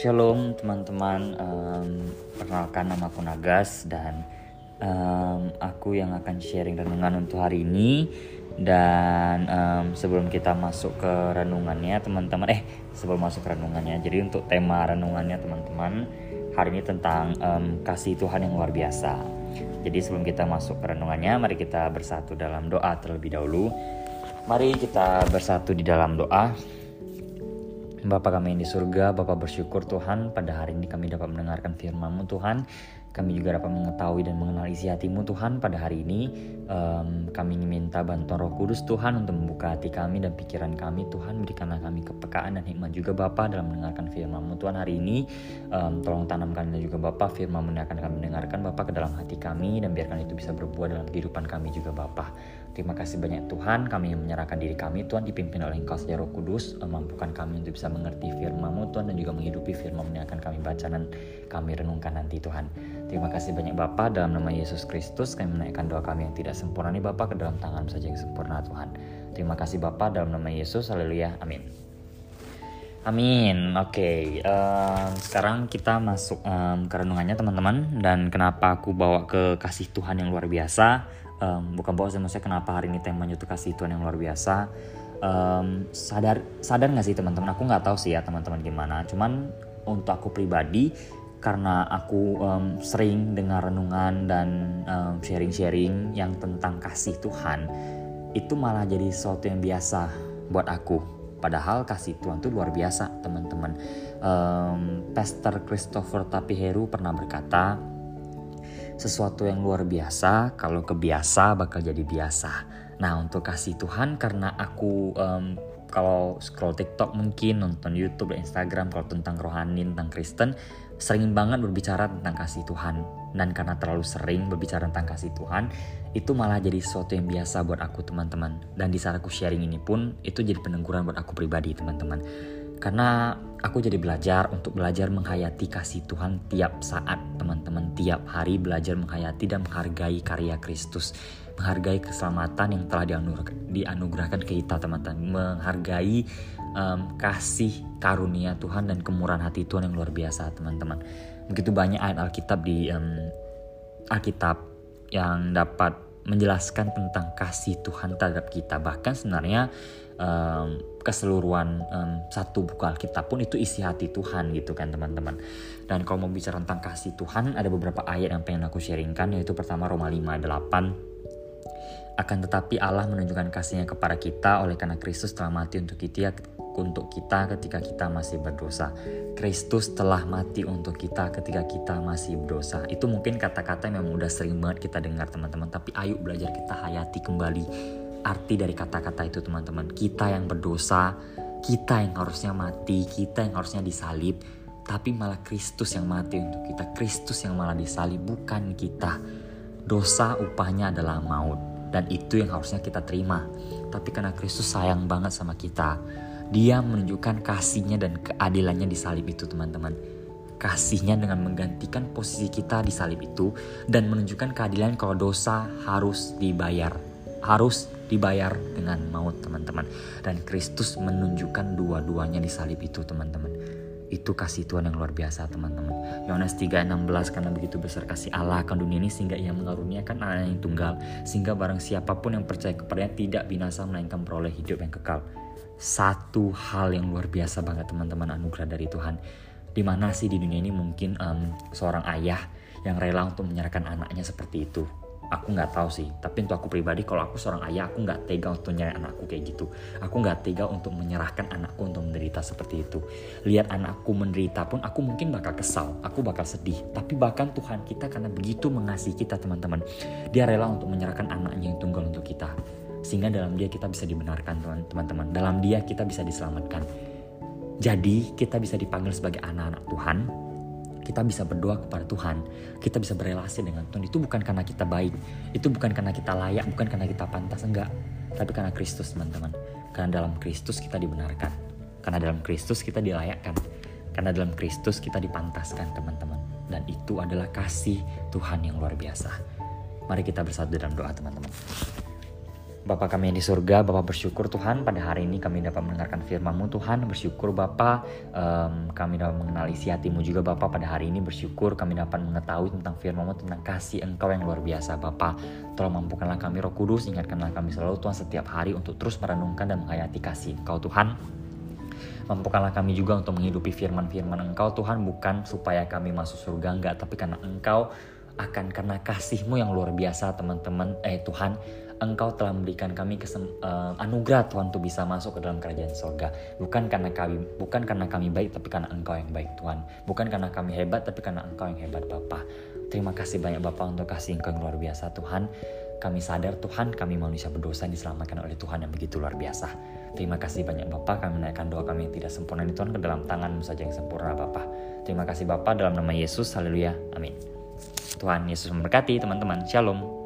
Shalom teman-teman, um, perkenalkan nama aku Nagas dan um, aku yang akan sharing renungan untuk hari ini dan um, sebelum kita masuk ke renungannya teman-teman, eh sebelum masuk ke renungannya, jadi untuk tema renungannya teman-teman hari ini tentang um, kasih Tuhan yang luar biasa. Jadi sebelum kita masuk ke renungannya, mari kita bersatu dalam doa terlebih dahulu. Mari kita bersatu di dalam doa. Bapa kami yang di surga, Bapak bersyukur Tuhan pada hari ini kami dapat mendengarkan firman-Mu Tuhan. Kami juga dapat mengetahui dan mengenal isi hatimu Tuhan pada hari ini. Um, kami minta bantuan roh kudus Tuhan untuk membuka hati kami dan pikiran kami Tuhan. Berikanlah kami kepekaan dan hikmat juga Bapa dalam mendengarkan firman-Mu Tuhan hari ini. Um, tolong tanamkan dan juga Bapa firman yang akan kami dengarkan Bapa ke dalam hati kami dan biarkan itu bisa berbuah dalam kehidupan kami juga Bapa. Terima kasih banyak Tuhan, kami menyerahkan diri kami Tuhan dipimpin oleh Engkau saja Roh Kudus, mampukan kami untuk bisa mengerti firman-Mu Tuhan dan juga menghidupi firman yang akan kami baca dan kami renungkan nanti Tuhan. Terima kasih banyak Bapa dalam nama Yesus Kristus kami menaikkan doa kami yang tidak sempurna ini Bapa ke dalam tangan saja yang sempurna Tuhan. Terima kasih Bapa dalam nama Yesus, haleluya, amin. Amin. Oke, okay. um, sekarang kita masuk um, ke renungannya teman-teman. Dan kenapa aku bawa ke kasih Tuhan yang luar biasa? um, bukan bawa maksudnya kenapa hari ini temanya itu kasih Tuhan yang luar biasa um, sadar sadar nggak sih teman-teman aku nggak tahu sih ya teman-teman gimana cuman untuk aku pribadi karena aku um, sering dengar renungan dan sharing-sharing um, yang tentang kasih Tuhan itu malah jadi sesuatu yang biasa buat aku. Padahal kasih Tuhan itu luar biasa teman-teman. Um, Pastor Christopher Tapiheru pernah berkata sesuatu yang luar biasa kalau kebiasa bakal jadi biasa. Nah untuk kasih Tuhan karena aku um, kalau scroll TikTok mungkin nonton YouTube dan Instagram kalau tentang rohani tentang Kristen sering banget berbicara tentang kasih Tuhan. Dan karena terlalu sering berbicara tentang kasih Tuhan itu malah jadi sesuatu yang biasa buat aku teman-teman. Dan di saat aku sharing ini pun itu jadi peneguran buat aku pribadi teman-teman karena aku jadi belajar untuk belajar menghayati kasih Tuhan tiap saat teman-teman. Tiap hari belajar menghayati dan menghargai karya Kristus. Menghargai keselamatan yang telah dianugerahkan ke kita teman-teman. Menghargai um, kasih karunia Tuhan dan kemurahan hati Tuhan yang luar biasa teman-teman. Begitu banyak ayat Alkitab di um, Alkitab yang dapat menjelaskan tentang kasih Tuhan terhadap kita. Bahkan sebenarnya um, keseluruhan um, satu buku Alkitab pun itu isi hati Tuhan gitu kan teman-teman. Dan kalau mau bicara tentang kasih Tuhan ada beberapa ayat yang pengen aku sharingkan yaitu pertama Roma 5 8 akan tetapi Allah menunjukkan kasihnya kepada kita oleh karena Kristus telah mati untuk kita untuk kita ketika kita masih berdosa. Kristus telah mati untuk kita ketika kita masih berdosa. Itu mungkin kata-kata yang memang udah sering banget kita dengar teman-teman, tapi ayo belajar kita hayati kembali arti dari kata-kata itu teman-teman. Kita yang berdosa, kita yang harusnya mati, kita yang harusnya disalib, tapi malah Kristus yang mati untuk kita. Kristus yang malah disalib, bukan kita. Dosa upahnya adalah maut dan itu yang harusnya kita terima. Tapi karena Kristus sayang banget sama kita, dia menunjukkan kasihnya dan keadilannya di salib itu teman-teman. Kasihnya dengan menggantikan posisi kita di salib itu dan menunjukkan keadilan kalau dosa harus dibayar. Harus dibayar dengan maut teman-teman. Dan Kristus menunjukkan dua-duanya di salib itu teman-teman. Itu kasih Tuhan yang luar biasa teman-teman. Yohanes 3:16 karena begitu besar kasih Allah akan dunia ini sehingga ia mengaruniakan anak yang tunggal sehingga barang siapa pun yang percaya kepadanya tidak binasa melainkan peroleh hidup yang kekal. Satu hal yang luar biasa banget teman-teman anugerah dari Tuhan. Di mana sih di dunia ini mungkin um, seorang ayah yang rela untuk menyerahkan anaknya seperti itu aku nggak tahu sih. Tapi untuk aku pribadi kalau aku seorang ayah aku nggak tega untuk nyari anakku kayak gitu. Aku nggak tega untuk menyerahkan anakku untuk menderita seperti itu. Lihat anakku menderita pun aku mungkin bakal kesal. Aku bakal sedih. Tapi bahkan Tuhan kita karena begitu mengasihi kita teman-teman dia rela untuk menyerahkan anaknya yang tunggal untuk kita. Sehingga dalam dia kita bisa dibenarkan teman-teman. Dalam dia kita bisa diselamatkan. Jadi kita bisa dipanggil sebagai anak-anak Tuhan kita bisa berdoa kepada Tuhan, kita bisa berelasi dengan Tuhan. Itu bukan karena kita baik, itu bukan karena kita layak, bukan karena kita pantas, enggak. Tapi karena Kristus, teman-teman. Karena dalam Kristus kita dibenarkan. Karena dalam Kristus kita dilayakkan. Karena dalam Kristus kita dipantaskan, teman-teman. Dan itu adalah kasih Tuhan yang luar biasa. Mari kita bersatu dalam doa, teman-teman. Bapa kami yang di surga, Bapak bersyukur Tuhan pada hari ini kami dapat mendengarkan firman-Mu Tuhan. Bersyukur Bapa, um, kami dapat mengenali isi hatimu juga Bapa pada hari ini. Bersyukur kami dapat mengetahui tentang firman-Mu, tentang kasih Engkau yang luar biasa Bapa. Tolong mampukanlah kami roh kudus, ingatkanlah kami selalu Tuhan setiap hari untuk terus merenungkan dan menghayati kasih Engkau Tuhan. Mampukanlah kami juga untuk menghidupi firman-firman Engkau Tuhan bukan supaya kami masuk surga enggak, tapi karena Engkau akan karena kasih-Mu yang luar biasa teman-teman eh Tuhan Engkau telah memberikan kami kesem, uh, anugerah Tuhan untuk bisa masuk ke dalam kerajaan surga. Bukan karena kami bukan karena kami baik tapi karena Engkau yang baik Tuhan. Bukan karena kami hebat tapi karena Engkau yang hebat Bapa. Terima kasih banyak Bapa untuk kasih Engkau yang luar biasa Tuhan. Kami sadar Tuhan kami manusia berdosa diselamatkan oleh Tuhan yang begitu luar biasa. Terima kasih banyak Bapa kami menaikkan doa kami yang tidak sempurna ini Tuhan ke dalam tangan saja yang sempurna Bapa. Terima kasih Bapa dalam nama Yesus. Haleluya. Amin. Tuhan Yesus memberkati teman-teman. Shalom.